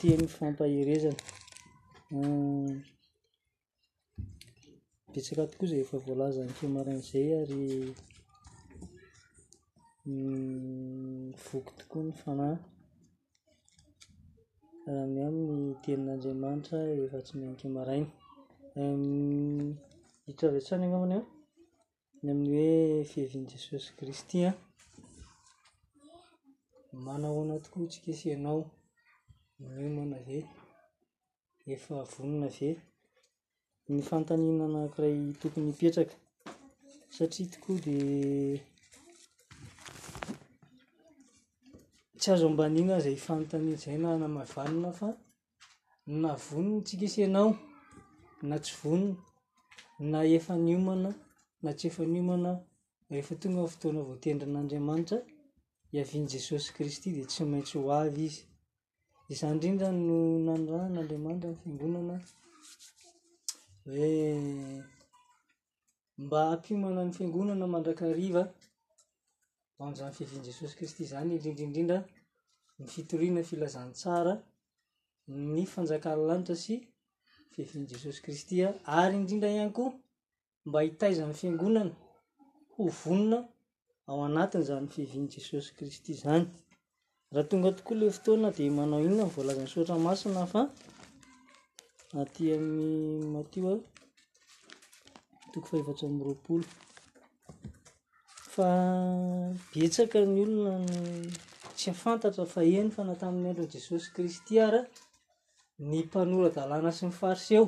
Teny fampaherezana. Betsaka tokoa izay efa voalaza amin'ity marina izay ary mivoky tokoa ny fanahy raha mihaino ny tenin'Andriamanitra efa tsy mihinan-kea maraina. Hita avy hatrany angambany an, Ny amin'ny hoe fiavian'i Jesosy Kristy an, manahoana tokoa antsika sy ianao no hoe noana ve? Efa vonona ve? Ny fanontaniana anankiray tokony hipetraka satria tokoa dia tsy azo ambaniana izay fanontaniana izay na hanamavianina fa. na vonona ny tsy hisy ianao na tsy vonona, na efa niomana na tsy efa niomana, rehefa tonga ny fotoana voatendrin'Andriamanitra hiavian'i Jesosy Kristy dia tsy maintsy ho avy Izy. Izany indrindra no nanirahan'Andriamanitra ny fiangonana hoe. mba hampiomana ny fiangonana mandrakariva ho amin'izany fiavian'i Jesosy Kristy izany indrindra indrindra ny fitoriana ny filazantsara ny fanjakan'ny lanitra sy fiavian'i Jesosy Kristy ary indrindra ihany koa mba hitaiza ny fiangonana ho vonona ao anatin' izany fiavian'i Jesosy Kristy izany. Raha tonga tokoa ilay fotoana dia manao inona ny voalazan'ny soratra masina fa aty amin'ny Matio toko fahefatsa amby roapolo fa betsaka ny olona tsy afantatra fa eny fa na tamin'ny andron'i Jesosy Kristy ara ny mpanora dalàna sy ny fariseo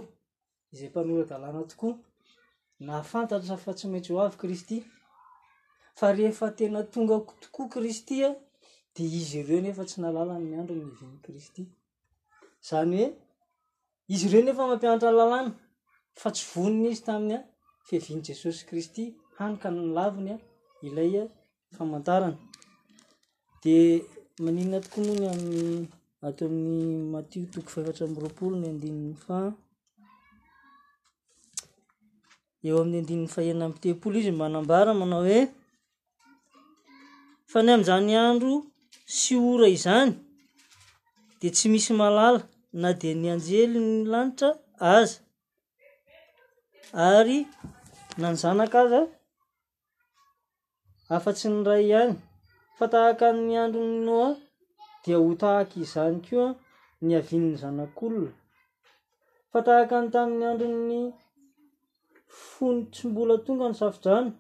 izay mpanora-dalàna tokoa, nahafantatra fa tsy maintsy ho avy Kristy, fa rehefa tena tonga tokoa Kristy dia izy ireo nefa tsy nalala ny andro ny hivian'i Kristy. Izany hoe, izy ireo nefa mampianatra lalàna, fa tsy vonona izy tamin'ny fiavian'i Jesosy Kristy, hany ka ny laviny ilay famantarana. Dia maninona tokoa moa ny amin'ny ato amin'ny Matio toko fahefatra amby roapolo ny andininy fa eo amin'ny andininy fahenina amby telopolo izy mba nambara manao hoe fa ny amin'izany andro sy ora izany dia tsy misy malala na dia ny anjely ny lanitra aza ary na ny zanaka aza afa-tsy ny iray ihany, fa tahaka ny andron'i Noa, dia ho tahaka izany koa ny havian'ny Zanak'Olona. Fa tahaka ny tamin'ny andron'ny fony tsy mbola tonga ny safodrano,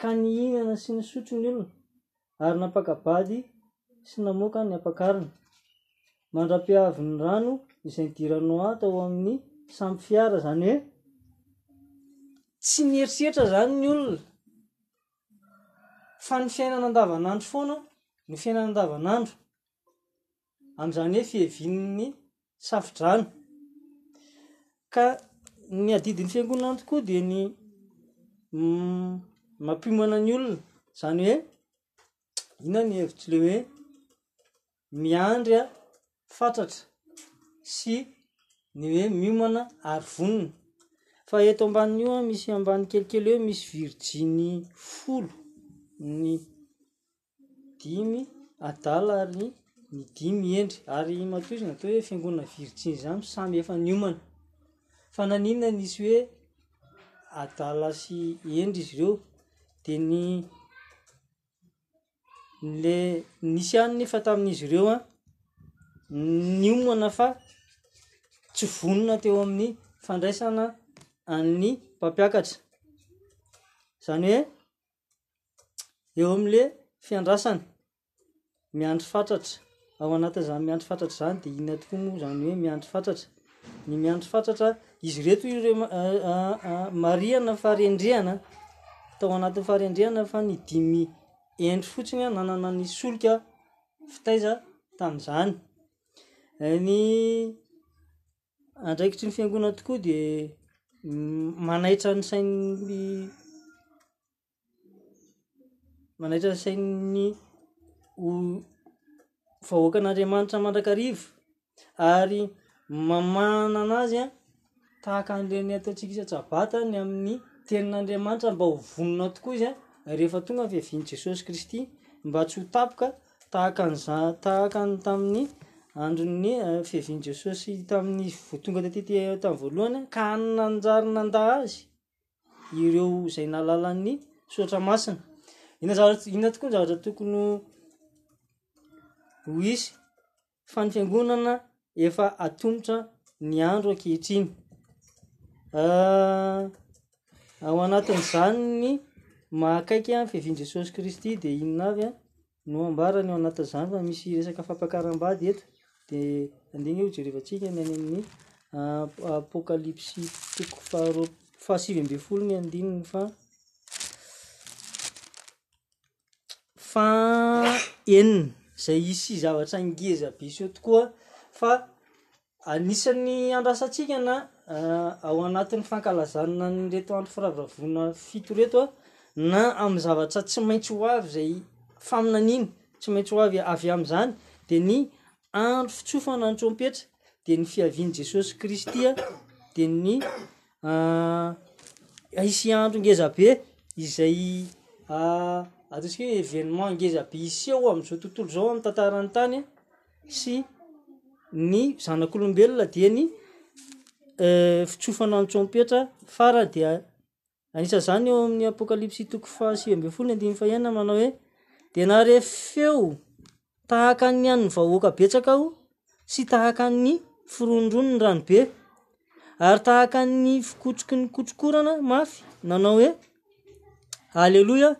ka nihinana sy nisotro ny olona, ary nampaka-bady sy namoaka ny ampakarina. Mandra-pihavin' ny rano izay nidiran' Noa tao amin' ny sampy fiara, izany hoe, tsy nieritreritra izany ny olona fa ny fiainana andavanandro foana no fiainana andavanandro. amin'izany hoe fihevian'ny safodrano. Ka ny adidin'ny fiangonana tokoa dia ny mm, mampiomana ny olona, izany hoe ina ny hevitry le hoe miandry a fatratra sy ny hoe miomana ary vonona fa eto ambanin'io a misy ambany kelikely hoe misy virjiny folo ny dimy adala ary ny dimy hendry ary matoa izy natao hoe fiangonana virjiny izany samy efa niomana fa naninona nisy hoe adala sy hendry izy ireo de ny le nisy ihany nefa tamin'izy ireo an niomana fa tsy vonona teo amin'ny fandraisana an'ny mpampiakatra zany hoe eo amin'le fiandrasana miandry fatratra ao anatin'izany miandry fatratra izany dia inona tokoa moa izany hoe miandry fatratra ny miandry fatratra izy ireto ireo marihana fa rendrehana tao anatin'ny faharendrehana fa ny dimy hendry fotsiny aho nanana ny solika fitaiza tamin'izany ny andraikitry ny fiangonana tokoa dia manaitra ny sain'ny manaitra ny sain'ny vahoakan'Andriamanitra mandrakariva ary mamahana an'azy an tahaka an'ireny ataontsika isan-tsabata ny amin'ny tenin'Andriamanitra mba ho vonona tokoa izy an rehefa tonga ny fiavian'i Jesosy Kristy mba tsy ho tapoka Tahaka an'izany, tahaka ny tamin'ny andron'ny fiavian'i Jesosy tamin'ny vao tonga taty tamin'ny voalohany, ka nanjary nandà azy ireo izay nalalan'ny soratra masina. Inona zavatra, inona tokoa ny zavatra tokony ho izy? fa ny fiangonana efa atomotra ny andro ankehitriny. Ah, ao anatin'izany ny mahakaiky ny fiavian'i Jesosy Kristy dia inona avy no ambarany ao anatin'izany fa misy resaka fampakaram-bady eto dia andeha anie hojerevantsika ny any amin'ny ah, apokalypsy toko faharoa fahasivy ambin'ny folo ny andininy fa faha enina izay hisy zavatra ngeza be seho tokoa fa anisan'ny andrasantsika na ao anatin'ny fankalazana an'ireto andro firavoravoana fito ireto a na amin'ny zavatra tsy maintsy ho avy izay faminaniana tsy maintsy ho avy avy amin'izany de ny andro fitsofana ny trompetra de ny fiavian'i jesosy kristy a de ny Hisy andro ngeza be izay ataontsika hoe événement ngeza be hiseho amin'izao tontolo izao amin'ny tantaran'ny tany sy ny zanak'olombelona dia ny fitsofana ny trompetra fara dia anisan'izany eo amin'ny apokalypsy toko fahasivy ambin'ny folo ny andininy fahenina manao hoe dia nahare feo Tahaka ny an'ny vahoaka betsaka aho, sy tahaka ny fironondronon'ny ranobe, ary tahaka ny fikotroky ny kotrokorana mafy, nanao hoe, Aleloia!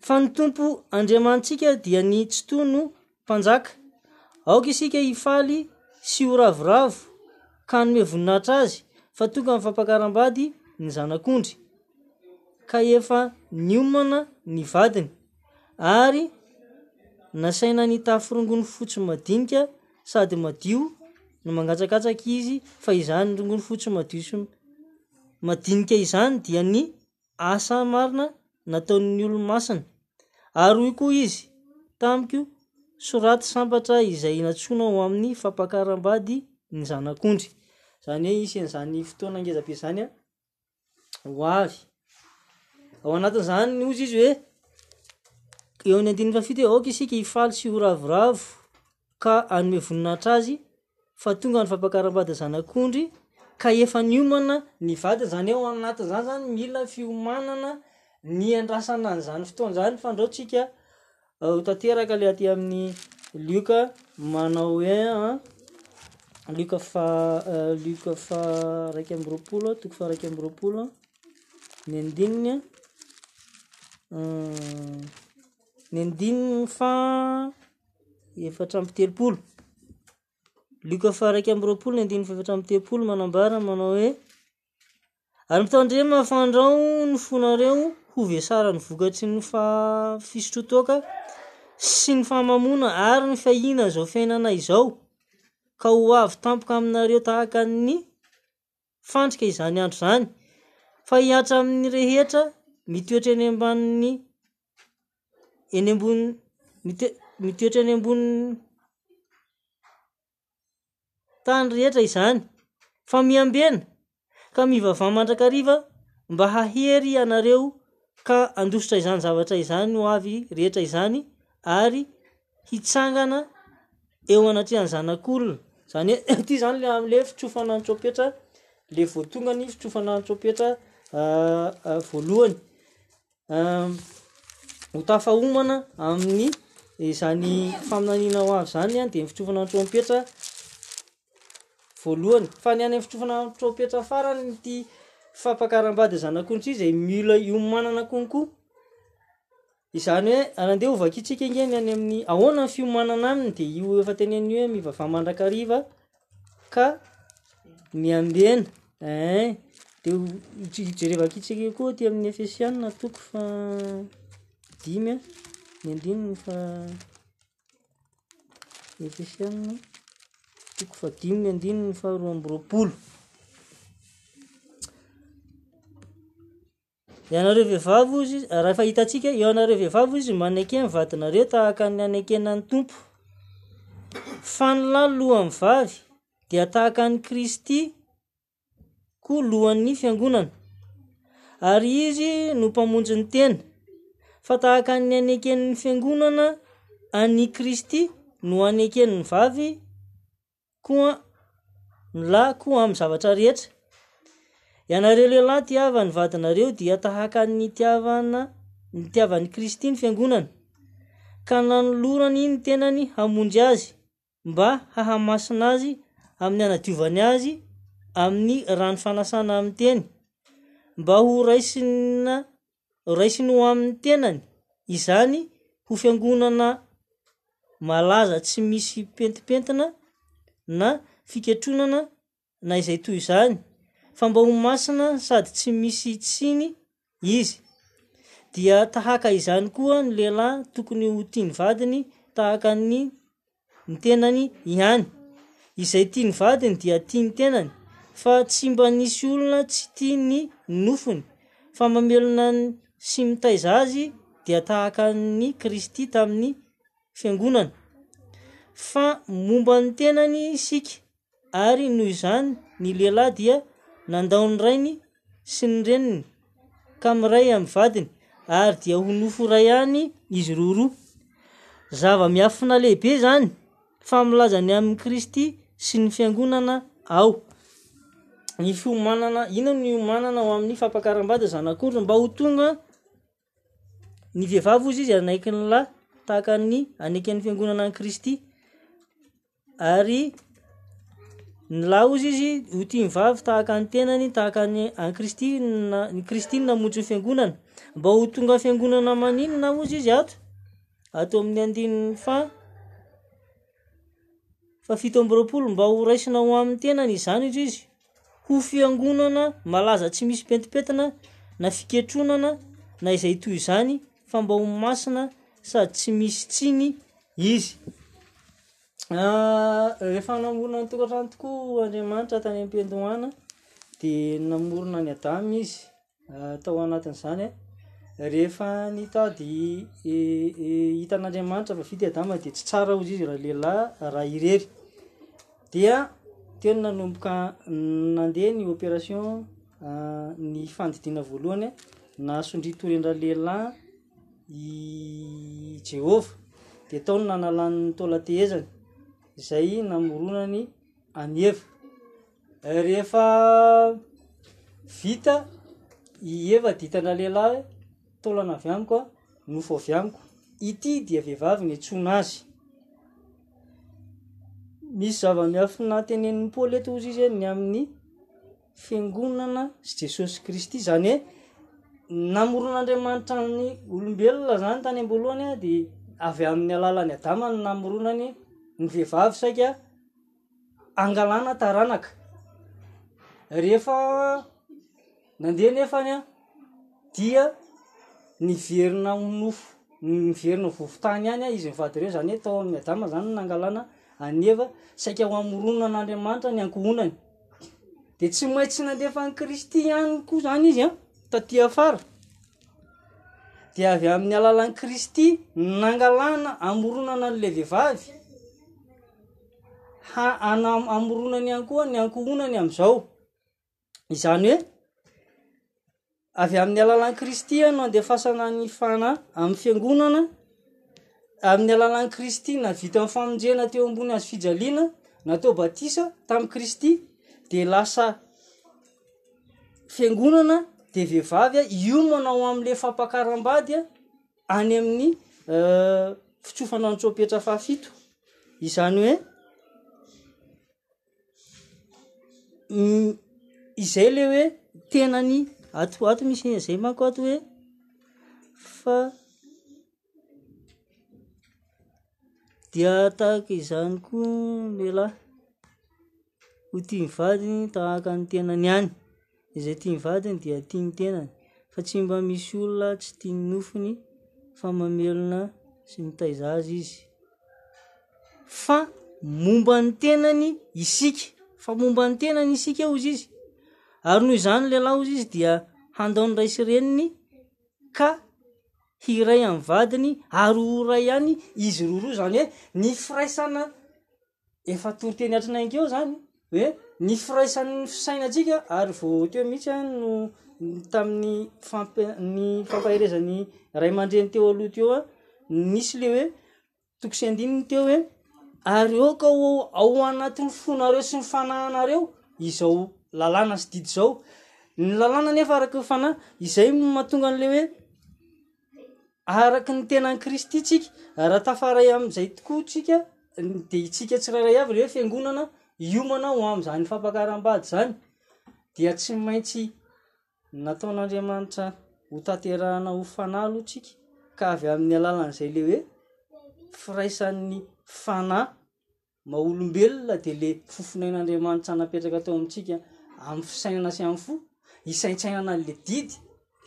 Fa ny Tompo Andriamanitsika dia ny Tsitoha no Mpanjaka. Aoka isika hifaly sy ho ravoravo, ka hanome voninahitra azy, fa tonga ny fampakaram-bady ny zanak'ondry, ka efa niomana ny vadiny. ary nasaina nitafy rongony fotsy madinika sady madio no mangatsakatsaka izy fa izany rongony fotsy madio sy madinika izany dia ny asa marina nataon'ny olo-masina ary hoy koa izy tamiko soraty sambatra izay natsoina ho amin'ny fampakaram-bady ny zanak'ondry izany hoe hisy an'izany fotoana ngezabe izany an ho avy. Ao anatin'izany ny ozy izy hoe, eo amin'ny andininy fahafito hoe aoka isika hifaly sy ho ravoravo ka anome voninahitra azy fa tonga ny fampakaram-bady zanak'ondry ka efa niomana ny vadiny zany eo anatin'izany zany mila fiomanana ny andrasana an'izany fotoana izany fandraotsika Ao tanteraka le aty amin'ny Lioka manao hoe an Lioka fa eh, Lioka fa raika amby roapolo toko fa raika amby roapolo ny andininy an eh, ny andininy fa efatra amby telopolo Lioka fa raika amby roapolo ny andininy fa efatra amby telopolo manambara manao hoe Ary mitandrema fa andrao ny fonareo ho vesaran'ny vokatry ny fa- fisotroan-toaka sy ny famamoana ary ny fiahiana izao fiainana izao, ka ho avy tampoka aminareo tahaka ny fandrika izany andro izany, fa hihatra amin'ny rehetra mitoetra eny ambanin'ny, eny ambony, mitoe- mitoetra eny ambony. tany rehetra izany, fa miambena ka mivavaha mandrakariva mba hahery ianareo ka handositra izany zavatra izany ho avy rehetra izany ary hitsangana eo anatrehan'ny zanak'olona. Izany hoe ity izany ilay amin'ilay fitsofana ny trompetra, ilay vao tonga ny fitsofana ny trompetra voalohany. ho tafahomana amin'ny izany faminaniana ho avy izany dia ny fitrofana ny trompetra voalohany fa ny any amin'ny fitrofana ny trompetra farany ity fampakaram-bady ny zanakondry ity izay mila hiomanana konko izany hoe ary andeha hovaka isika ange ny any amin'ny ahoana ny fiomanana aminy dia io efa teneniny hoe mivavaha mandrakariva ka miambena eh de ho ij- hijerevako hitsike koa aty amin'ny Efesianina toko fa dimy ah ny andininy fa Efesianina toko fa dimy ny andininy faharoa amby roapolo. Ianareo vehivavy, hoy izy, raha efa hitantsika, ianareo vehivavy, hoy izy, maneke ny vadinareo tahaka ny anekena ny tompo. Fanilà lohan'ny vavy, dia tahaka an'i Kristy koa lohan'ny fiangonana. Ary izy no mpamonjy ny tena. Fa tahaka ny aneken'ny fiangonana an'i Kristy no aneken'ny vavy koa ny lahy koa amin'ny zavatra rehetra. Ianareo lehilahy tiava ny vadinareo dia tahaka ny tiavana ny tiavan'i Kristy ny fiangonana, ka nanolorany ny tenany hamonjy azy mba hahamasina azy amin'ny hanadiovany azy amin'ny rano fanasana amin'ny teny, mba ho raisina Raisiny ho amin'ny tenany izany ho fiangonana malaza tsy misy pentimpentina na fiketronana na izay toy izany fa mba ho masina sady tsy misy tsiny izy. Dia tahaka izany koa ny lehilahy tokony ho tia ny vadiny tahaka ny ny tenany ihany. Izay tia ny vadiny dia tia ny tenany, fa tsy mba nisy olona tsy tia ny nofony, fa mamelona sy mitaiza azy dia tahaka ny Kristy tamin'ny Fiangonana. Fa momba ny tenany isika ary noho izany ny lehilahy dia nandao ny rainy sy ny reniny ka miray amin'ny vadiny, ary dia ho nofo iray ihany izy ireo roa. Zava-miafina lehibe izany fa milaza ny amin'i Kristy sy ny Fiangonana aho. Ny fiomanana, inona no iomanana ao amin'ny fampakaram-bady zanak'ondry mba ho tonga Ny vehivavy ozy izy anaiky ny lahy tahaka ny anaiky ny fiangonana an'i Kristy. Ary ny lahy ozy izy ho tia ny vavy tahaka ny tenany tahaka ny an'i Kristy na ny Kristy no namonjy ny fiangonana. Mba ho tonga fiangonana maninona ozy izy ato? Ato amin'ny andininy fa fa fito amby roapolo mba ho raisina ho amin'ny tenany izany ozy izy ho fiangonana malaza tsy misy pentimpentina na fiketronana na izay toy izany fa mba ho masina sady tsy misy tsiny izy. Ah, rehefa namorona ny tokantrano tokoa Andriamanitra tany am-piandohana dia namorona an'i Adama izy. tao anatin'izany rehefa nitady hitan'Andriamanitra fa vita i Adama dia tsy tsara hozy izy raha lehilahy raha irery dia teo no nanomboka nandeha ny opération ny fandidiana voalohany na sondrian-toren-dra lehilahy i Jehovah dia tao no nanalany ny taolan-tehezany izay namoronany an'i Eva Rehefa vita i Eva dia hitana lehilahy taolana avy amiko aho, nofo avy amiko. Ity dia vehivavy niantsoana azy. Misy zava-miafina tenenin'i Paoly eto hozy izy ny amin'ny fiangonana sy Jesosy Kristy. Izany hoe namoron'Andriamanitra ny olombelona izany tany am-boalohany dia avy amin'ny alalan'i Adama no namoronany ny vehivavy saika hangalana taranaka. Rehefa nandeha nefany an, dia niverina ho nofo, niverina ho vovontany ihany izy mivady ireo, izany hoe tao amin'i Adama izany no nangalana an'i Eva, saika ho hamoronina an'Andriamanitra ny ankohonany. Dia tsy maintsy nandefa an'i Kristy ihany koa izany izy an, taty afara. Dia avy amin'ny alalan'i Kristy no nangalana, amoronana an'ilay vehivavy. hamoronany ihany koa ny ankohonany amin'izao. Izany hoe, avy amin'ny alalan'i Kristy no andefasana ny fana amin'ny fiangonana, amin'ny alalan'i Kristy na vita amin'ny famonjena teo ambony azo fijaliana, natao batisa tamin'i Kristy, dia lasa fiangonana, dia vehivavy, hiomana ao amin'ilay fampakaram-bady, any amin'ny fitsofana ny trompetra fahafito, izany hoe izay le hoe tenany ato ato misy izay manko ato hoe fa Dia tahaka izany koa ny lehilahy, ho tia ny vadiny tahaka ny tenany ihany, izay tia ny vadiny dia tia ny tenany, fa tsy mba misy olona tsy tia ny nofony fa mamelona sy mitaiza azy izy, fa momba ny tenany isika, fa momba ny tenany isika hozy izy, ary noho izany ny lehilahy hozy izy dia handao ny ray sy reniny ka. hiray amin'ny vadiny ary ho iray ihany izy roa roa zany hoe ny firaisana efa tory teny atrinainga eo zany hoe ny firaisan'ny fisainantsika ary vo teo mihitsy any no tamin'ny fampiany fampaherezan'ny ray aman-dreny teo aloha teo aho nisy le hoe Toko sy andininy teo hoe, Ary aoka ho ao anatin'ny fonareo sy ny fanahinareo izao lalàna sy didy izao. Ny lalàna nefa araka ny fanahy, izay no mahatonga an'ilay hoe araka ny tenan'i Kristy tsika, raha tafaray amin'izay tokoa tsika, dia itsika tsirairay avy ilay hoe fiangonana hiomana ho amin'izany fampakaram-bady izany, dia tsy maintsy Nataon'Andriamanitra hotanterahina ho fanahy aloha tsika ka avy amin'ny alalan'izay le hoe firaisan'ny fanahy maha olombelona dia le fofonain'Andriamanitra napetraka teo amintsika amin'ny fisainana sy amin'ny fo hisaintsainana le didy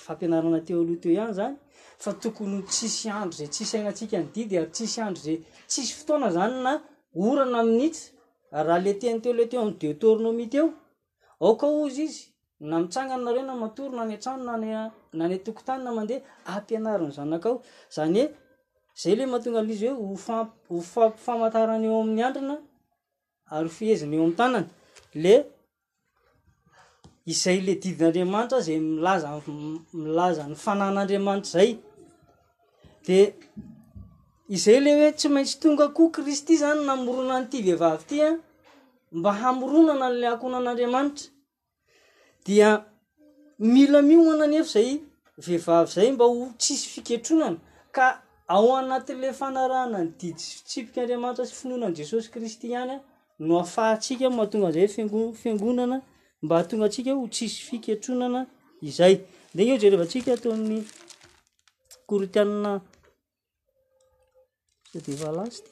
fampianarana teo aloha teo ihany zany fa tokony ho tsisy andro izay tsy sainantsika ny didy ary tsisy andro izay tsisy fotoana zany na orana minitsy raha le teny teo le teo amin'ny deotornomy teo aoka ozy izy Na mitsangana nareo na matory na any an-trano na any na any an-tokotany na mandeha, ampianaro ny zanakao. Zany hoe zay le mahatonga an'izy hoe ho fam- ho fa- famantarana eo amin'ny andrina ary ho fehezina eo amin'ny tanana le izay le didin'Andriamanitra zay milaza am- milaza ny fananan'Andriamanitra zay. De izay le hoe tsy maintsy tonga koa Kristy zany namorona an'ity vehivavy ty a mba hamoronana an'le ankohonan'Andriamanitra. dia mila miomana anefa izay vehivavy izay mba ho tsisy fiketronana ka ao anatin'ilay fanarahana ny didy sy fitsipik'Andriamanitra sy finoana an'i Jesosy Kristy ihany no afahantsika mahatonga izay fiangonana mba hahatonga antsika ho tsisy fiketronana izay. Dia eo jerevantsika teo amin'ny Korintianina Sao dia efa last e.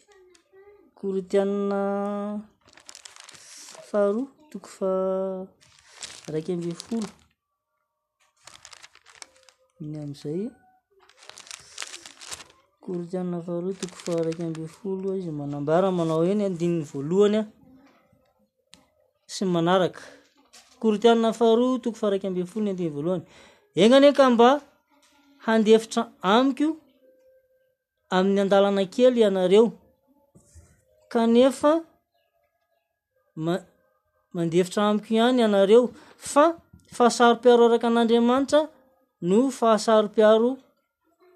Korintianina faharoa toko faha-iraika ambin'ny folo. Iny amin'izay Korintianina faharoa toko faha-iraika ambin'ny folo izy manambara manao hoe ny andininy voalohany a. sy ny manaraka. Korintianina faharoa toko faharaika ambin'ny folo ny andiny voalohany. Enga anie ka mba handefitra amiko amin'ny andalana kely ianareo kanefa ma- mandefitra amiko ihany ianareo fa fahasaropiaro araka an'Andriamanitra no fahasaropiaro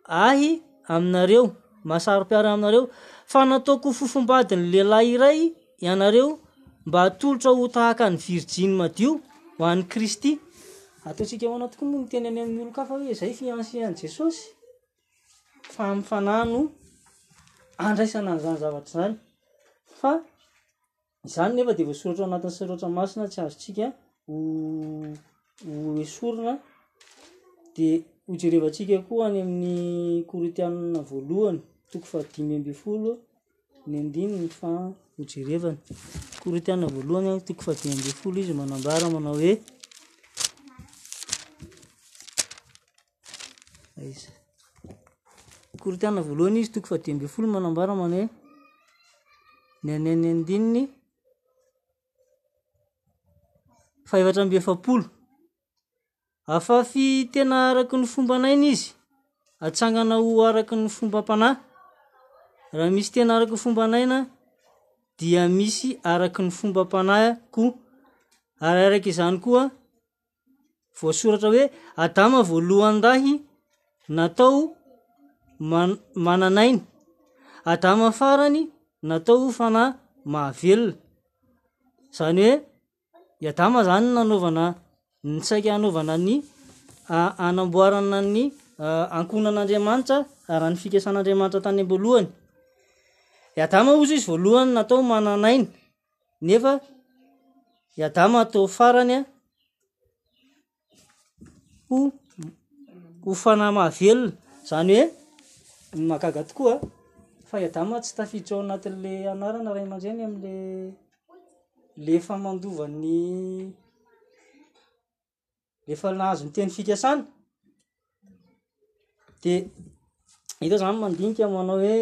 ahy aminareo, mahasaro-piara aminareo, fa nataoko fofombadin'ny lehilahy iray ianareo mba hatolotra ho tahaka ny virjiny madio ho an'i Kristy. Ataontsika ahoana tokoa moa ny teny any amin'ny olon-kafa hoe izay fiansy an'i Jesosy? Fa amin'ny fanahy no andraisana an'izany zavatra izany. Fa Izany nefa dia voasoratra ao anatin'ny soratra masina tsy azontsika ho ho esorina dia hojerevantsika koa any amin'ny korintianina voalohany toko fahadimy ambin'ny folo ny andininy fa hojerevana korintianina voalohany a toko fahadimy ambin'ny folo izy manambara manao hoe Aiza? Korontana voalohany izy toko fahadimy ambin'ny folo manambara mana hoe ny any any andininy fahefatra amby efapolo. Afafy tena araky ny fomban'aina izy, atsangana ho araky ny fombam-panahy. Raha misy tena araky ny fomban'aina dia misy araky ny fombam-panahy koa, ary araka izany koa Voasoratra hoe Adama voalohany lahy natao man mananaina. Adama farany natao ho fanahy mahavelona. Zany hoe i Adama zany nanaovana ny saika hanaovana ny anamboarana ny ankohonan'Andriamanitra raha ny fikasan'Andriamanitra tany am-boalohany. I Adama ozy izy voalohany natao mananaina. Nefa i Adama toa farany ho ho fanahy mahavelona. Izany hoe ny mahagaga tokoa fa i Adama tsy tafiditra ao anatin'ilay anarana ray aman-dreny amin'ilay le efa mandova ny rehefa nahazo ny teny fikasana de ianao zany mandinika manao hoe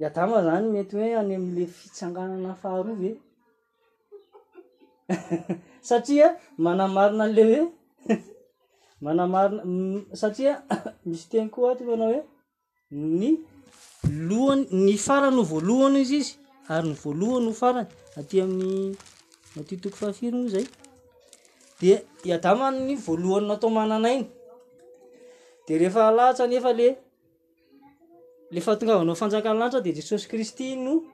i Adama zany mety hoe any amin'le fitsanganana faharoa ve satria manamarina an'le hoe manamarina satria misy teny koa ato manao hoe Ny lohany, ny farany ho voalohany izy izy, ary ny voalohany ho farany. Aty amin'ny aty toko fahafiry moa izay? Dia i Adama ny voalohany natao manan'aina. Dia rehefa lahatsa anefa le le fahatongavanao fanjakan'ny lanitra dia Jesosy Kristy no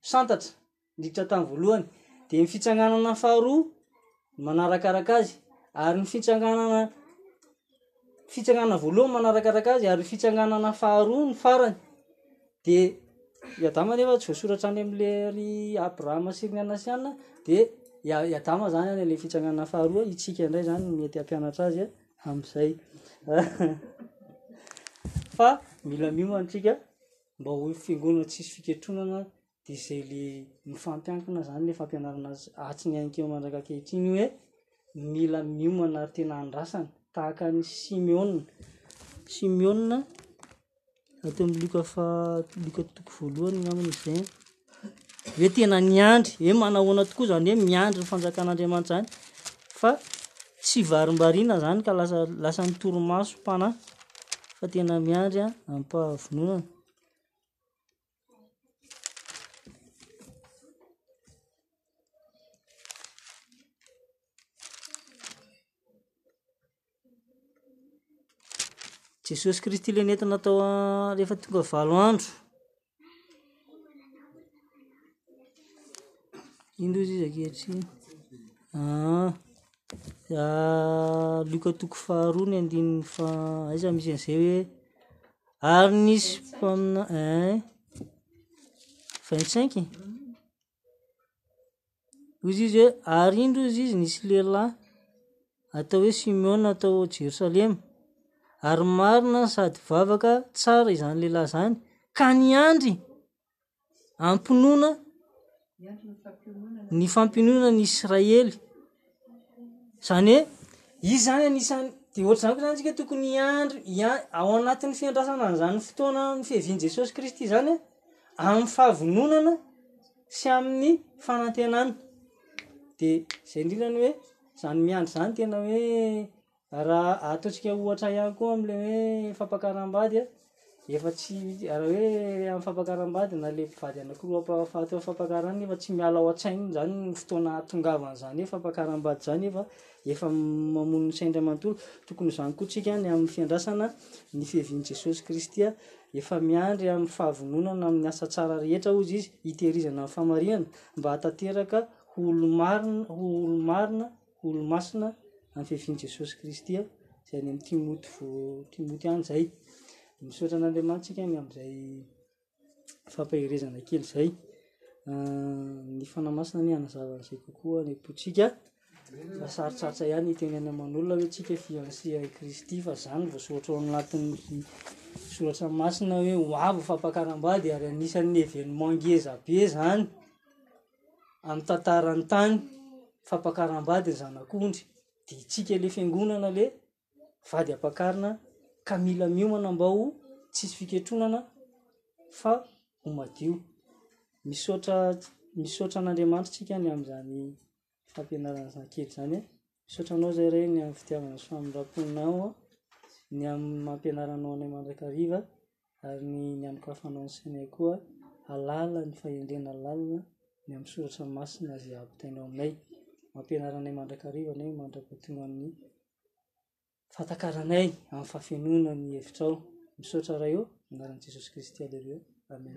santatra. niditra tamin'ny voalohany, dia ny fitsanganana faharoa no manarakaraka azy, ary ny fitsanganana fitsanganana voalohany manarakaraka azy, ary ny fitsanganana faharoa ny farany. Dia i Adama nefa tsy voasoratra any amin'le ry Abrahama sy ny anasiana, dia i A- i Adama zany any le fitsanganana faharoa, isika indray zany no mety hampianatra azy amin'izay. Fa mila miomana antsika mba ho fiangonana tsisy fiketronana Dizely mifampiankina izany ilay fampianarana azy atsy ny hainkeo mandraka ankehitriny hoe mila miomana ary tena andrasana tahaka ny Simeona. Simeona ato amin'ny lioka fa lioka toko voalohany namana izay hoe tena niandry hoe manahoana tokoa izany hoe miandry ny fanjakan'Andriamanitra izany fa tsy varimbariana izany ka lasa lasa ny torimaso mpanahy fa tena miandry ampahavononana Jesosy Kristy le nentina tao rehefa tonga valo andro. Indro izy izy ankehitriny. Ah, ah, Luka toko faharoa ny andininy fa aiza misy an'izay hoe Ary nisy mpaminany eh vingt-cinq Hozy izy hoe ary indro hozy izy nisy lehilahy atao hoe Simeona atao Jerosalema ary marina sady vavaka tsara izany lehilahy izany ka niandry am-pinoana ny fampinoana ny Israely. Zany hoe, izy zany anisan'ny, de ohatr'izany koa zany tsika tokony hiandry, hian- ao anatin'ny fiandrasana an'izany fotoana ny fiavian'i Jesosy Kristy zany, amin'ny fahavononana sy amin'ny fanantenana. De zay indrindra ny hoe, zany miandry zany tena hoe Raha ataontsika ohatra ihany koa amin'ilay hoe fampakaram-bady a, dia efa tsy, raha hoe amin'ny fampakaram-bady na ilay mpivady anankiroa hampahafaty eo amin'ny fampakarana nefa tsy miala ao an-tsainy izany ny fotoana ahatongavan'izany hoe fampakaram-bady izany nefa efa mamono ny sainy iray manontolo. Tokony ho izany koa isika ny amin'ny fiandrasana ny fiavian'i Jesosy Kristy, efa miandry amin'ny fahavononana amin'ny asa tsara rehetra hozy izy, hitehirizana ny fahamarinana mba hahatanteraka ho olo-marina, ho olo-marina ho olo-masina amin'ny fiavian'i Jesosy Kristy aho, izay any amin'i Timoty voa- Timoty any izay. Misaotra an'Andriamanitra isika ny amin'izay fampaherezana kely izay. Ny Fanahy Masina anie hanazava an'izay kokoa ny am-pontsika. Fa sarotsarotra ihany ny hiteny any aman'olona hoe tsika fiancé an'i Kristy fa izany no voasoratra ao anatin'ny soratra masina hoe ho avy ny fampakaram-bady ary anisan'ny événement ngezabe izany. amin'ny tantaran'ny tany fampakaram-bady ny zanak'ondry dia itsika le fiangonana le vady ampakarina ka mila miomana mba ho tsisy fiketronana fa ho madio misaotra misaotra an'andriamanitra tsika ny amin'izany fampianarana zanakely zany Misaotra anao zay Reny amin'ny fitiavana sy famindram-ponao ny amin'ny maha mpianaranao anay mandrakariva ary ny nianokafanao ny sainay koa hahalala ny fahendrena lalina ny amin'ny soratra masina izay ampitainao aminay. Mampianara anay mandrakariva ny mandra-pahatonga amin'ny fahatakarranay amin'ny fahafenoana ny hevitrao. Misaotra Ray ô, anaran'i Jesosy Kristy, Aleloia, Amen.